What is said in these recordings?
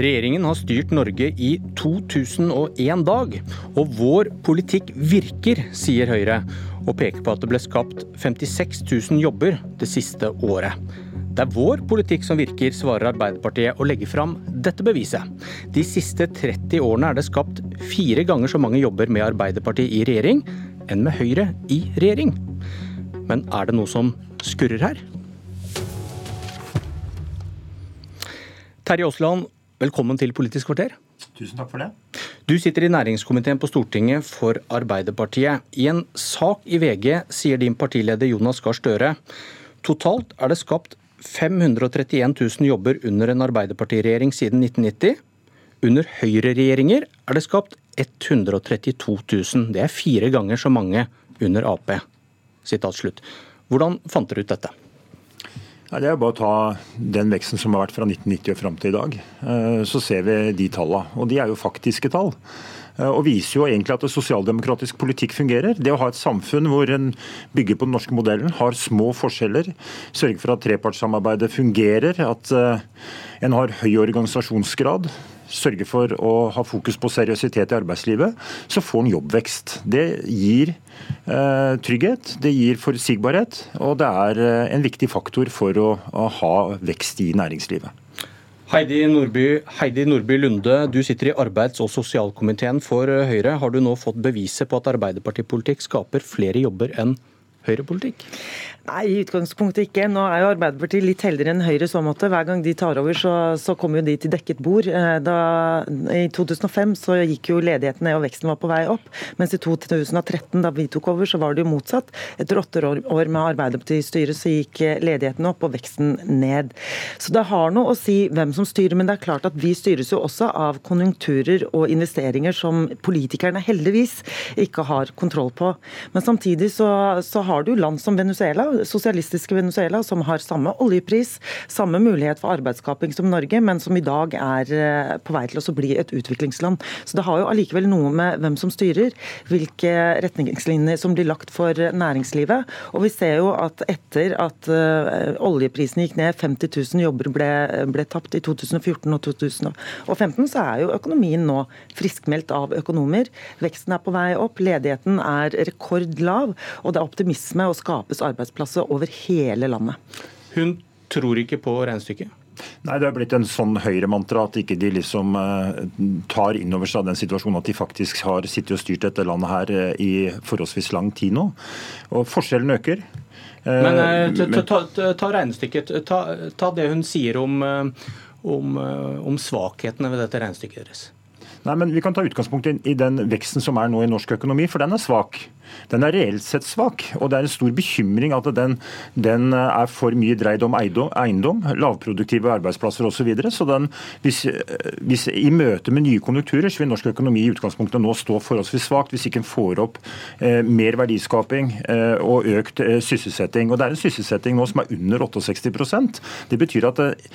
Regjeringen har styrt Norge i 2001 dag, og vår politikk virker, sier Høyre, og peker på at det ble skapt 56 000 jobber det siste året. Det er vår politikk som virker, svarer Arbeiderpartiet og legger fram dette beviset. De siste 30 årene er det skapt fire ganger så mange jobber med Arbeiderpartiet i regjering enn med Høyre i regjering. Men er det noe som skurrer her? Terje Aasland, velkommen til Politisk kvarter. Tusen takk for det. Du sitter i næringskomiteen på Stortinget for Arbeiderpartiet. I en sak i VG sier din partileder Jonas Gahr Støre totalt er det skapt 531 000 jobber under en Arbeiderpartiregjering siden 1990. Under høyreregjeringer er det skapt 132 000. Det er fire ganger så mange under Ap. Sitat slutt. Hvordan fant dere ut dette? Det er bare å ta den veksten som har vært fra 1990 og fram til i dag. Eh, så ser vi de tallene. Og de er jo faktiske tall. Eh, og viser jo egentlig at sosialdemokratisk politikk fungerer. Det å ha et samfunn hvor en bygger på den norske modellen, har små forskjeller, sørger for at trepartssamarbeidet fungerer, at eh, en har høy organisasjonsgrad, sørge for å ha fokus på seriøsitet i arbeidslivet, så får en jobbvekst. Det gir eh, trygghet, det gir forutsigbarhet, og det er eh, en viktig faktor for å, å ha vekst i næringslivet. Heidi Nordby, Heidi Nordby, Lunde, du sitter i arbeids- og sosialkomiteen for Høyre. Har du nå fått beviset på at Arbeiderpartipolitikk skaper flere jobber enn høyrepolitikk? Nei, i utgangspunktet ikke. Nå er jo Arbeiderpartiet litt heldigere enn Høyre i så måte. Hver gang de tar over, så, så kommer jo de til dekket bord. Eh, da, I 2005 så gikk jo ledigheten ned og veksten var på vei opp. Mens i 2013, da vi tok over, så var det jo motsatt. Etter åtte år, med Arbeiderpartiet i styret, så gikk ledigheten opp og veksten ned. Så det har noe å si hvem som styrer, men det er klart at vi styres jo også av konjunkturer og investeringer som politikerne heldigvis ikke har kontroll på. Men samtidig så, så har du land som Venezuela sosialistiske Venezuela, som har samme oljepris, samme mulighet for arbeidsskaping som Norge, men som i dag er eh, på vei til å bli et utviklingsland. Så det har jo allikevel noe med hvem som styrer, hvilke retningslinjer som blir lagt for næringslivet. Og vi ser jo at etter at uh, oljeprisen gikk ned, 50 000 jobber ble, ble tapt i 2014 og 2015, så er jo økonomien nå friskmeldt av økonomer. Veksten er på vei opp, ledigheten er rekordlav, og det er optimisme og skapes arbeidsplasser arbeidsplasser over hele landet. Hun tror ikke på regnestykket? Nei, Det er blitt en sånn høyremantra at ikke de liksom uh, tar inn over seg den situasjonen at de faktisk har sittet og styrt dette landet her uh, i forholdsvis lang tid nå. Og Forskjellen øker. Uh, men ta, ta, ta, regnestykket. Ta, ta, det hun sier om, om, om svakhetene ved dette regnestykket deres. Nei, men Vi kan ta utgangspunkt i den veksten som er nå i norsk økonomi, for den er svak den er reelt sett svak. Og det er en stor bekymring at den, den er for mye dreid om eiendom, lavproduktive arbeidsplasser osv. Så, videre. så den, hvis, hvis, i møte med nye konjunkturer så vil norsk økonomi i utgangspunktet nå stå forholdsvis svakt, hvis ikke en får opp eh, mer verdiskaping eh, og økt eh, sysselsetting. Og Det er en sysselsetting nå som er under 68% Det betyr at eh,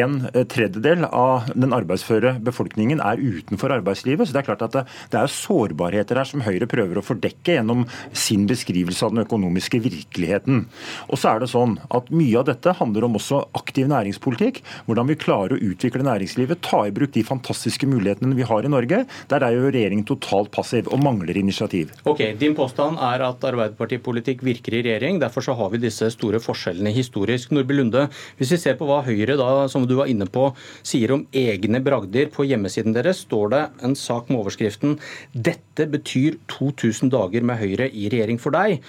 en tredjedel av den arbeidsføre befolkningen er utenfor arbeidslivet. Så det er klart at det, det er sårbarheter her som Høyre prøver å fordekke gjennom sin beskrivelse av den økonomiske virkeligheten. Og så er det sånn at Mye av dette handler om også aktiv næringspolitikk. Hvordan vi klarer å utvikle næringslivet, ta i bruk de fantastiske mulighetene vi har i Norge. Der er jo regjeringen totalt passiv og mangler initiativ. Ok, Din påstand er at Arbeiderpartipolitikk virker i regjering. Derfor så har vi disse store forskjellene historisk. Nordby Lunde, hvis vi ser på hva Høyre da, som du var inne på, sier om egne bragder, på hjemmesiden deres står det en sak med overskriften 'Dette betyr 2000 dager med Høyre' Høyre i regjering for deg.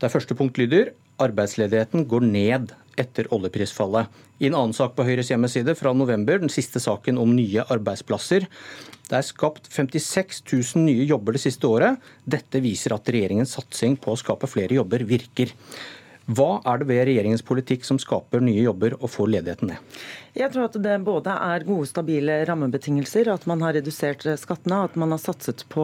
Der første punkt lyder arbeidsledigheten går ned etter oljeprisfallet. I en annen sak på Høyres hjemmeside fra november, den siste saken om nye arbeidsplasser. Det er skapt 56 000 nye jobber det siste året. Dette viser at regjeringens satsing på å skape flere jobber virker. Hva er det ved regjeringens politikk som skaper nye jobber og får ledigheten ned? Jeg tror at det både er gode, stabile rammebetingelser, at man har redusert skattene, at man har satset på,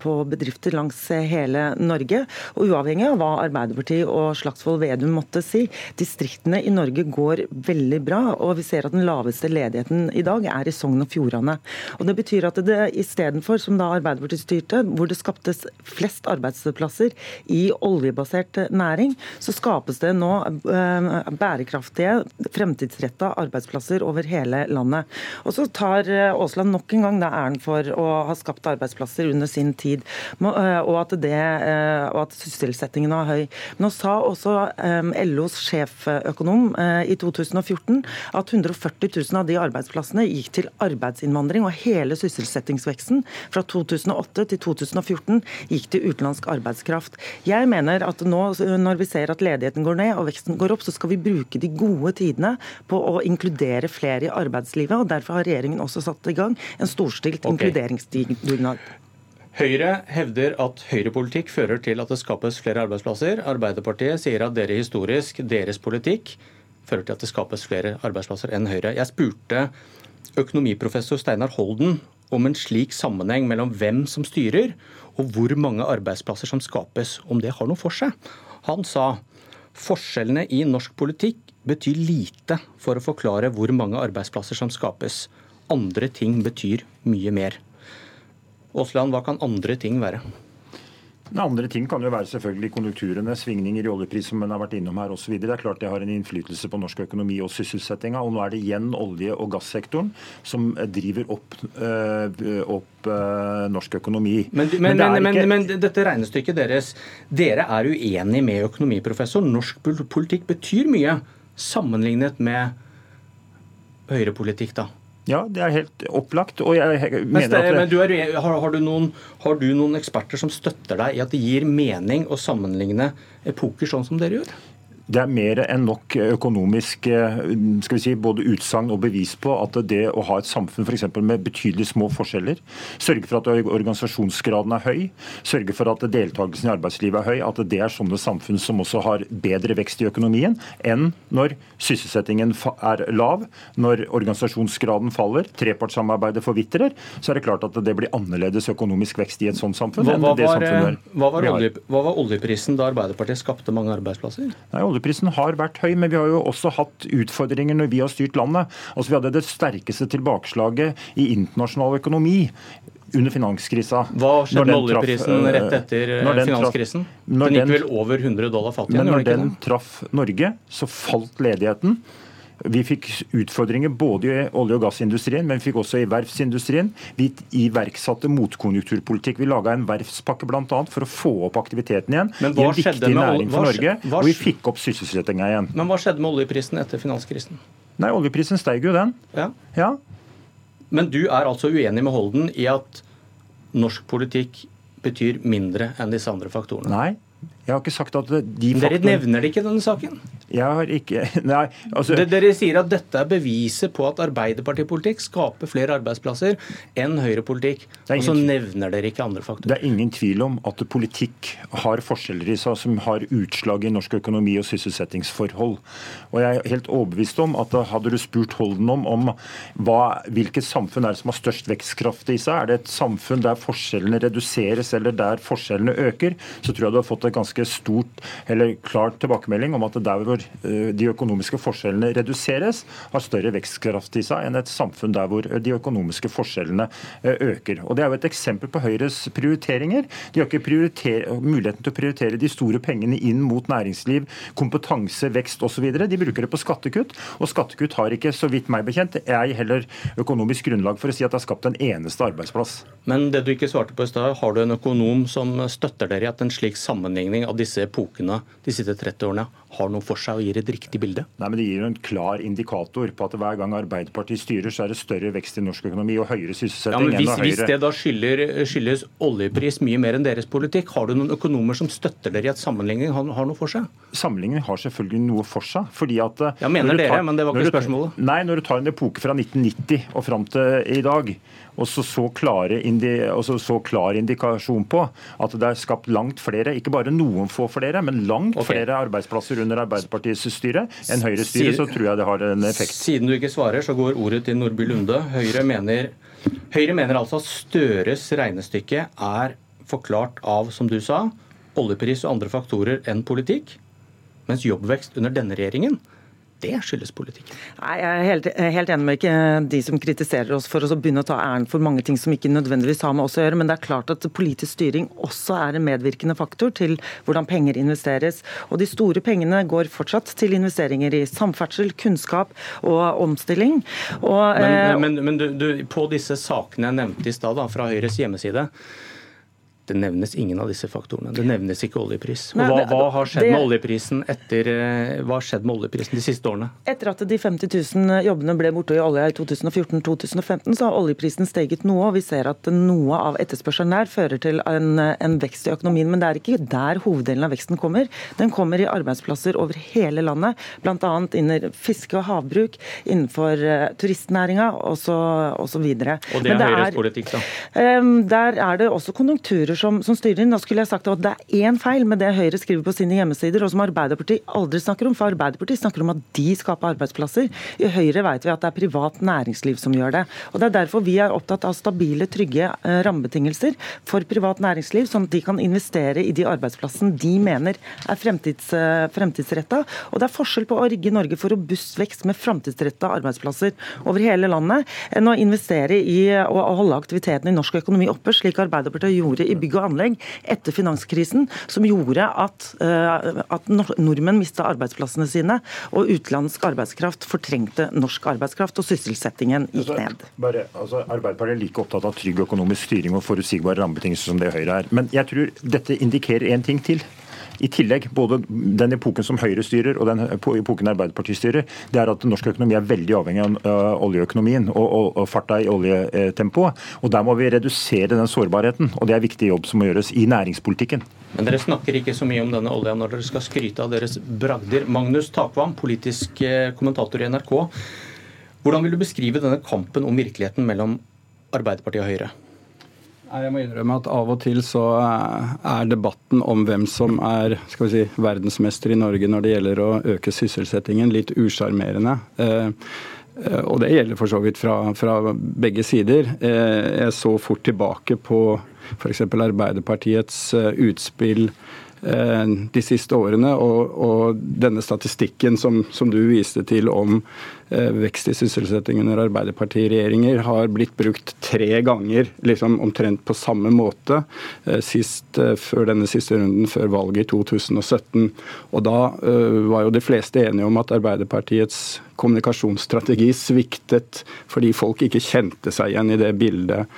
på bedrifter langs hele Norge. Og uavhengig av hva Arbeiderpartiet og Slagsvold Vedum måtte si, distriktene i Norge går veldig bra. Og vi ser at den laveste ledigheten i dag er i Sogn og Fjordane. Og det betyr at det istedenfor, som da Arbeiderpartiet styrte, hvor det skaptes flest arbeidsplasser i oljebasert næring, så skaper skapes det nå eh, bærekraftige, fremtidsretta arbeidsplasser over hele landet. Og så tar eh, Aasland nok en gang da æren for å ha skapt arbeidsplasser under sin tid, og at, det, og at sysselsettingen er høy. Nå sa også LOs sjeføkonom i 2014 at 140 000 av de arbeidsplassene gikk til arbeidsinnvandring, og hele sysselsettingsveksten fra 2008 til 2014 gikk til utenlandsk arbeidskraft. Jeg mener at nå når vi ser at ledigheten går ned og veksten går opp, så skal vi bruke de gode tidene på å inkludere flere i arbeidslivet. og Derfor har regjeringen også satt i gang en storstilt okay. inkluderingsdugnad. Høyre hevder at høyrepolitikk fører til at det skapes flere arbeidsplasser. Arbeiderpartiet sier at dere historisk, deres politikk, fører til at det skapes flere arbeidsplasser enn Høyre. Jeg spurte økonomiprofessor Steinar Holden om en slik sammenheng mellom hvem som styrer, og hvor mange arbeidsplasser som skapes, om det har noe for seg. Han sa forskjellene i norsk politikk betyr lite for å forklare hvor mange arbeidsplasser som skapes. Andre ting betyr mye mer. Aasland, hva kan andre ting være? Andre ting kan jo være selvfølgelig konjunkturene, svingninger i oljepris som man har vært innom her osv. Det er klart det har en innflytelse på norsk økonomi og sysselsettinga. Og nå er det igjen olje- og gassektoren som driver opp, øh, opp øh, norsk økonomi. Men, men, men, ikke... men, dette regnestykket deres, dere er uenig med økonomiprofessor. Norsk politikk betyr mye sammenlignet med høyrepolitikk, da? Ja, det er helt opplagt. og jeg mener at... Men du er, har, har, du noen, har, du noen, eksperter som støtter deg i at det gir mening å sammenligne epoker sånn som dere gjør? Det er mer enn nok økonomisk eh, skal vi si, både utsagn og bevis på at det å ha et samfunn for med betydelig små forskjeller, sørge for at organisasjonsgraden er høy, sørge for at deltakelsen i arbeidslivet er høy, at det er sånne samfunn som også har bedre vekst i økonomien enn når sysselsettingen er lav, når organisasjonsgraden faller, trepartssamarbeidet forvitrer, så er det klart at det blir annerledes økonomisk vekst i et sånt samfunn hva, hva, var, eh, hva, var, olje, hva var oljeprisen da Arbeiderpartiet skapte mange arbeidsplasser? Nei, oljeprisen har vært høy, men vi har jo også hatt utfordringer når vi har styrt landet. Altså Vi hadde det sterkeste tilbakeslaget i internasjonal økonomi under finanskrisa. Hva skjedde med oljeprisen rett eh, etter eh, finanskrisen? den gikk vel over 100 dollar fattig? Men når den traff Norge, så falt ledigheten. Vi fikk utfordringer både i olje- og gassindustrien, men vi fikk også i verftsindustrien. Vi iverksatte motkonjunkturpolitikk. Vi laga en verftspakke bl.a. for å få opp aktiviteten igjen i en viktig næring for Norge. og vi fikk opp sysselsettinga igjen. Men hva skjedde med oljeprisen etter finanskrisen? Nei, Oljeprisen steig jo, den. Ja. ja. Men du er altså uenig med Holden i at norsk politikk betyr mindre enn disse andre faktorene? Nei, jeg har ikke sagt at de faktene... Dere nevner det ikke i denne saken? Jeg har ikke Nei. Altså... Dere sier at dette er beviset på at Arbeiderpartipolitikk skaper flere arbeidsplasser enn Høyrepolitikk. Og så nevner dere ikke andre faktorer. Det er ingen tvil om at politikk har forskjeller i seg som har utslag i norsk økonomi og sysselsettingsforhold. Og jeg er helt overbevist om at hadde du spurt Holden om, om hva, hvilket samfunn er det som har størst vekstkraft i seg, er det et samfunn der forskjellene reduseres eller der forskjellene øker, så tror jeg du har fått et ganske stort, eller klart tilbakemelding om at der hvor eh, de økonomiske forskjellene reduseres, har større vekstkraft i seg enn et samfunn der hvor de økonomiske forskjellene eh, øker. Og Det er jo et eksempel på Høyres prioriteringer. De har ikke muligheten til å prioritere de store pengene inn mot næringsliv, kompetanse, vekst osv. De bruker det på skattekutt, og skattekutt har ikke, så vidt meg bekjent, jeg heller økonomisk grunnlag for å si at det har skapt en eneste arbeidsplass. Men det du ikke svarte på i sted, har du en økonom som støtter dere i at en slik sammenligning av disse epokene de siste 30 årene har noe for seg og gir et riktig bilde? Nei, men Det gir jo en klar indikator på at hver gang Arbeiderpartiet styrer, så er det større vekst i norsk økonomi og høyere sysselsetting. Ja, men hvis, hvis det da skylder, skyldes oljepris mye mer enn deres politikk, har du noen økonomer som støtter dere i at sammenligning har, har noe for seg? Sammenligning har selvfølgelig noe for seg. fordi at... Ja, mener dere, tar, men det var ikke spørsmålet. Nei, når du tar en epoke fra 1990 og fram til i dag, og så, så, klare så klar indikasjon på at det er skapt langt flere, ikke bare noen få flere, men langt okay. flere arbeidsplasser under Arbeiderpartiets styre enn Høyres styre, så tror jeg det har en effekt. Siden du ikke svarer, så går ordet til Nordby Lunde. Høyre mener, Høyre mener altså at Støres regnestykke er forklart av, som du sa, oljepris og andre faktorer enn politikk, mens jobbvekst under denne regjeringen det skyldes politikken? Nei, Jeg er helt, helt, enig med ikke de som kritiserer oss for å begynne å ta æren for mange ting som ikke nødvendigvis har med oss å gjøre, men det er klart at politisk styring også er en medvirkende faktor til hvordan penger investeres. Og de store pengene går fortsatt til investeringer i samferdsel, kunnskap og omstilling. Og, men, eh, men, men du, du, på disse sakene jeg nevnte i stad, fra Høyres hjemmeside, det nevnes ingen av disse faktorene. Det nevnes ikke oljepris. Nei, hva, hva, har skjedd med oljeprisen etter, eh, hva har skjedd med oljeprisen de siste årene? Etter at de 50 000 jobbene ble borte i olja i 2014-2015, så har oljeprisen steget noe. og Vi ser at noe av etterspørselen der fører til en, en, vekst i økonomien. Men det er ikke der hoveddelen av veksten kommer. Den kommer i arbeidsplasser over hele landet, bl.a. innen fiske og havbruk, innenfor uh, turistnæringa osv. Og, så videre. og det er Høyres politikk, da? Um, der er det også konjunkturer som, som styrer. Da skulle jeg sagt at det er én feil med det Høyre skriver på sine hjemmesider, og som Arbeiderpartiet aldri snakker om. For Arbeiderpartiet snakker om at de skaper arbeidsplasser. I Høyre vet vi at det er privat næringsliv som gjør det. Og Det er derfor vi er opptatt av stabile, trygge eh, rammebetingelser for privat næringsliv, sånn at de kan investere i de arbeidsplassene de mener er fremtids, eh, fremtidsretta. Og det er forskjell på å rigge Norge for robust vekst med framtidsretta arbeidsplasser over hele landet, enn å investere i å holde aktiviteten i norsk økonomi oppe, slik Arbeiderpartiet gjorde i bygg og anlegg etter finanskrisen, som gjorde at, eh, at nordmenn mista arbeidsplassene sine, og utenlandsk arbeidskraft fortrengte norsk arbeidskraft, og sysselsettingen gikk altså, ned. Bare, altså, Arbeiderpartiet er like opptatt av trygg økonomisk styring og forutsigbare rammebetingelser som det Høyre er. Men jeg tror dette indikerer én ting til. I tillegg, både den epoken som Høyre styrer og den epoken Arbeiderpartiet styrer, det er at norsk økonomi er veldig avhengig av oljeøkonomien og, og, og farta i oljetempoet. Og Der må vi redusere den sårbarheten, og det er viktig jobb som må gjøres i næringspolitikken. Men dere snakker ikke så mye om denne olja når dere skal skryte av deres bragder. Magnus Takvam, politisk eh, kommentator i NRK. Hvordan vil du beskrive denne kampen om virkeligheten mellom Arbeiderpartiet og Høyre? Jeg må innrømme at av og til så eh, er debatten om hvem som er skal vi si, verdensmester i Norge når det gjelder å øke sysselsettingen, litt usjarmerende. Eh, eh, og det gjelder for så vidt fra, fra begge sider. Jeg så fort tilbake på f.eks. Arbeiderpartiets utspill de siste årene. Og, og denne statistikken som, som, du viste til om eh, vekst i sysselsetting under Arbeiderpartiregjeringer, har blitt brukt tre ganger liksom omtrent på samme måte eh, sist, før denne siste runden, før valget i 2017. Og da var jo de fleste enige om at Arbeiderpartiets kommunikasjonsstrategi sviktet fordi folk ikke kjente seg igjen i det bildet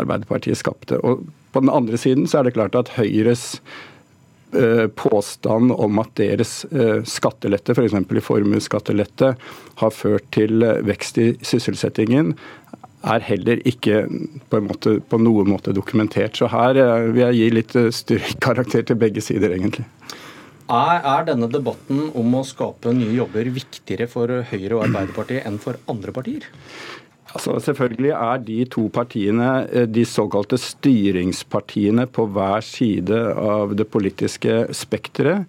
Arbeiderpartiet skapte. Og på den andre siden så er det klart at Høyres Eh, påstand om at deres eh, skattelette, f.eks. For i formuesskattelette, har ført til eh, vekst i sysselsettingen, er heller ikke på, måte, på noen måte dokumentert. Så her vil jeg gi litt styrkarakter til begge sider, egentlig. Er, denne debatten om å skape nye jobber viktigere for Høyre og Arbeiderpartiet enn for andre partier? Altså, selvfølgelig er de to partiene eh, de såkalte styringspartiene på hver side av det politiske spekteret.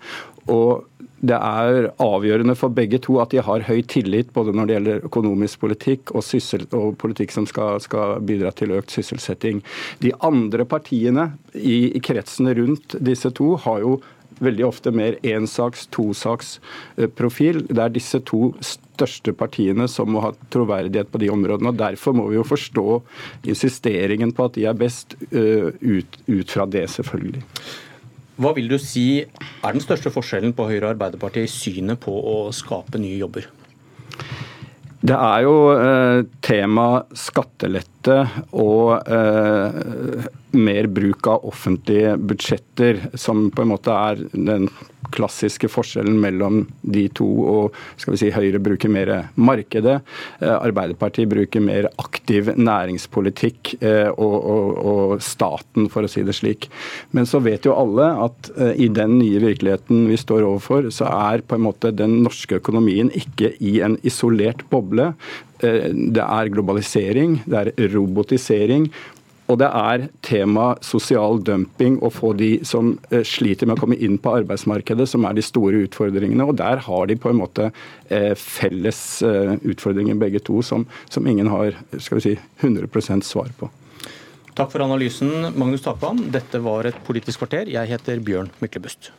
Og det er avgjørende for begge to at de har høy tillit både når det gjelder økonomisk politikk og, syssel, og politikk som skal, skal, bidra til økt sysselsetting. De andre partiene i, i kretsene rundt disse to har jo veldig ofte mer ensaks-, tosaksprofil. Det er disse to største partiene som må ha troverdighet på de områdene. og Derfor må vi jo forstå insisteringen på at de er best, eh, ut, ut fra det, selvfølgelig. Hva vil du si er den største forskjellen på Høyre og Arbeiderpartiet i synet på å skape nye jobber? Det er jo eh, tema skattelette og eh, mer bruk av offentlige budsjetter, som på en måte er den klassiske forskjellen mellom de to. og skal vi si Høyre bruker mer markedet, eh, Arbeiderpartiet bruker mer aktiv næringspolitikk eh, og, og, og, staten, for å si det slik. Men så vet jo alle at eh, i den nye virkeligheten vi står overfor, så er på en måte den norske økonomien ikke i en isolert boble. Det er globalisering, det er robotisering, og det er tema sosial dumping å få de som eh, sliter med å komme inn på arbeidsmarkedet, som er de store utfordringene. Og der har de på en måte eh, felles eh, utfordringer begge to, som, som ingen har skal vi si, 100% svar på. Takk for analysen, Magnus Takvam. Dette var et Politisk kvarter. Jeg heter Bjørn Myklebust.